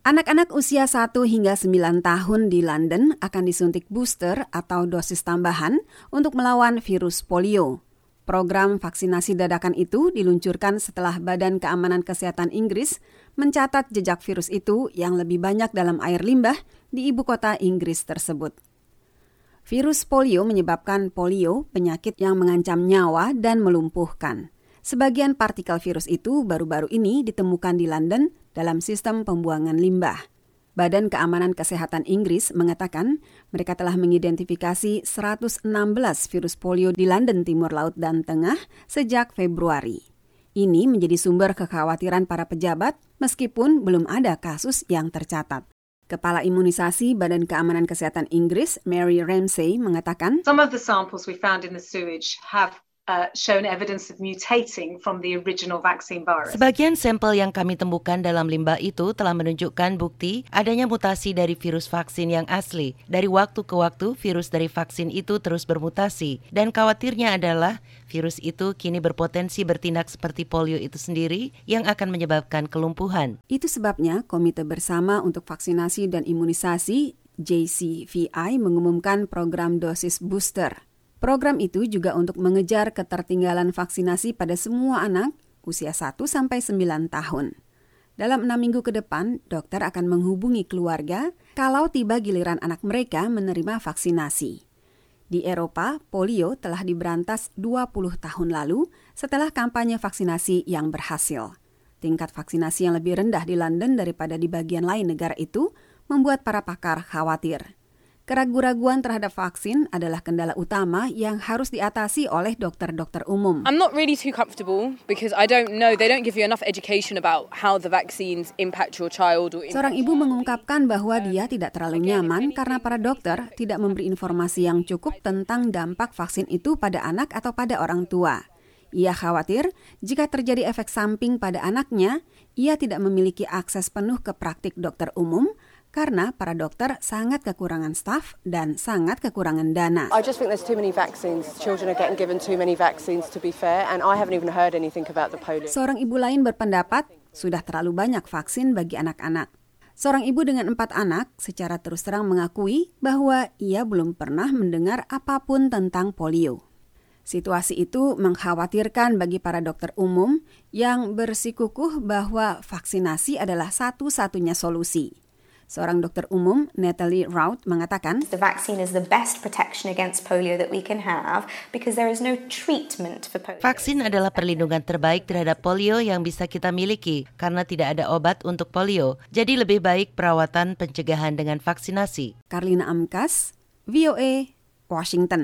Anak-anak usia 1 hingga 9 tahun di London akan disuntik booster atau dosis tambahan untuk melawan virus polio. Program vaksinasi dadakan itu diluncurkan setelah Badan Keamanan Kesehatan Inggris mencatat jejak virus itu yang lebih banyak dalam air limbah di ibu kota Inggris tersebut. Virus polio menyebabkan polio, penyakit yang mengancam nyawa dan melumpuhkan. Sebagian partikel virus itu baru-baru ini ditemukan di London dalam sistem pembuangan limbah. Badan Keamanan Kesehatan Inggris mengatakan mereka telah mengidentifikasi 116 virus polio di London Timur Laut dan Tengah sejak Februari. Ini menjadi sumber kekhawatiran para pejabat meskipun belum ada kasus yang tercatat. Kepala Imunisasi Badan Keamanan Kesehatan Inggris, Mary Ramsey, mengatakan, Some of the samples we found in the sewage have Uh, shown evidence of mutating from the original vaccine virus. Sebagian sampel yang kami temukan dalam limbah itu telah menunjukkan bukti adanya mutasi dari virus vaksin yang asli. Dari waktu ke waktu, virus dari vaksin itu terus bermutasi. Dan khawatirnya adalah virus itu kini berpotensi bertindak seperti polio itu sendiri yang akan menyebabkan kelumpuhan. Itu sebabnya Komite Bersama untuk Vaksinasi dan Imunisasi JCVI mengumumkan program dosis booster Program itu juga untuk mengejar ketertinggalan vaksinasi pada semua anak usia 1 sampai 9 tahun. Dalam enam minggu ke depan, dokter akan menghubungi keluarga kalau tiba giliran anak mereka menerima vaksinasi. Di Eropa, polio telah diberantas 20 tahun lalu setelah kampanye vaksinasi yang berhasil. Tingkat vaksinasi yang lebih rendah di London daripada di bagian lain negara itu membuat para pakar khawatir. Keraguan-raguan terhadap vaksin adalah kendala utama yang harus diatasi oleh dokter-dokter umum. I'm not really too comfortable because I don't know, they don't give you enough education about how the vaccines impact your child. Or Seorang ibu mengungkapkan bahwa dia tidak terlalu nyaman karena para dokter tidak memberi informasi yang cukup tentang dampak vaksin itu pada anak atau pada orang tua. Ia khawatir jika terjadi efek samping pada anaknya, ia tidak memiliki akses penuh ke praktik dokter umum karena para dokter sangat kekurangan staf dan sangat kekurangan dana. I just think there's too many vaccines. Children are getting given too many vaccines to be fair and I haven't even heard anything about the polio. Seorang ibu lain berpendapat sudah terlalu banyak vaksin bagi anak-anak. Seorang ibu dengan empat anak secara terus terang mengakui bahwa ia belum pernah mendengar apa pun tentang polio. Situasi itu mengkhawatirkan bagi para dokter umum yang bersikukuh bahwa vaksinasi adalah satu-satunya solusi. Seorang dokter umum, Natalie Rout, mengatakan, The vaccine is the best protection against polio that we can have because there is no treatment for polio. Vaksin adalah perlindungan terbaik terhadap polio yang bisa kita miliki karena tidak ada obat untuk polio. Jadi lebih baik perawatan pencegahan dengan vaksinasi. Karlina Amkas, VOA, Washington.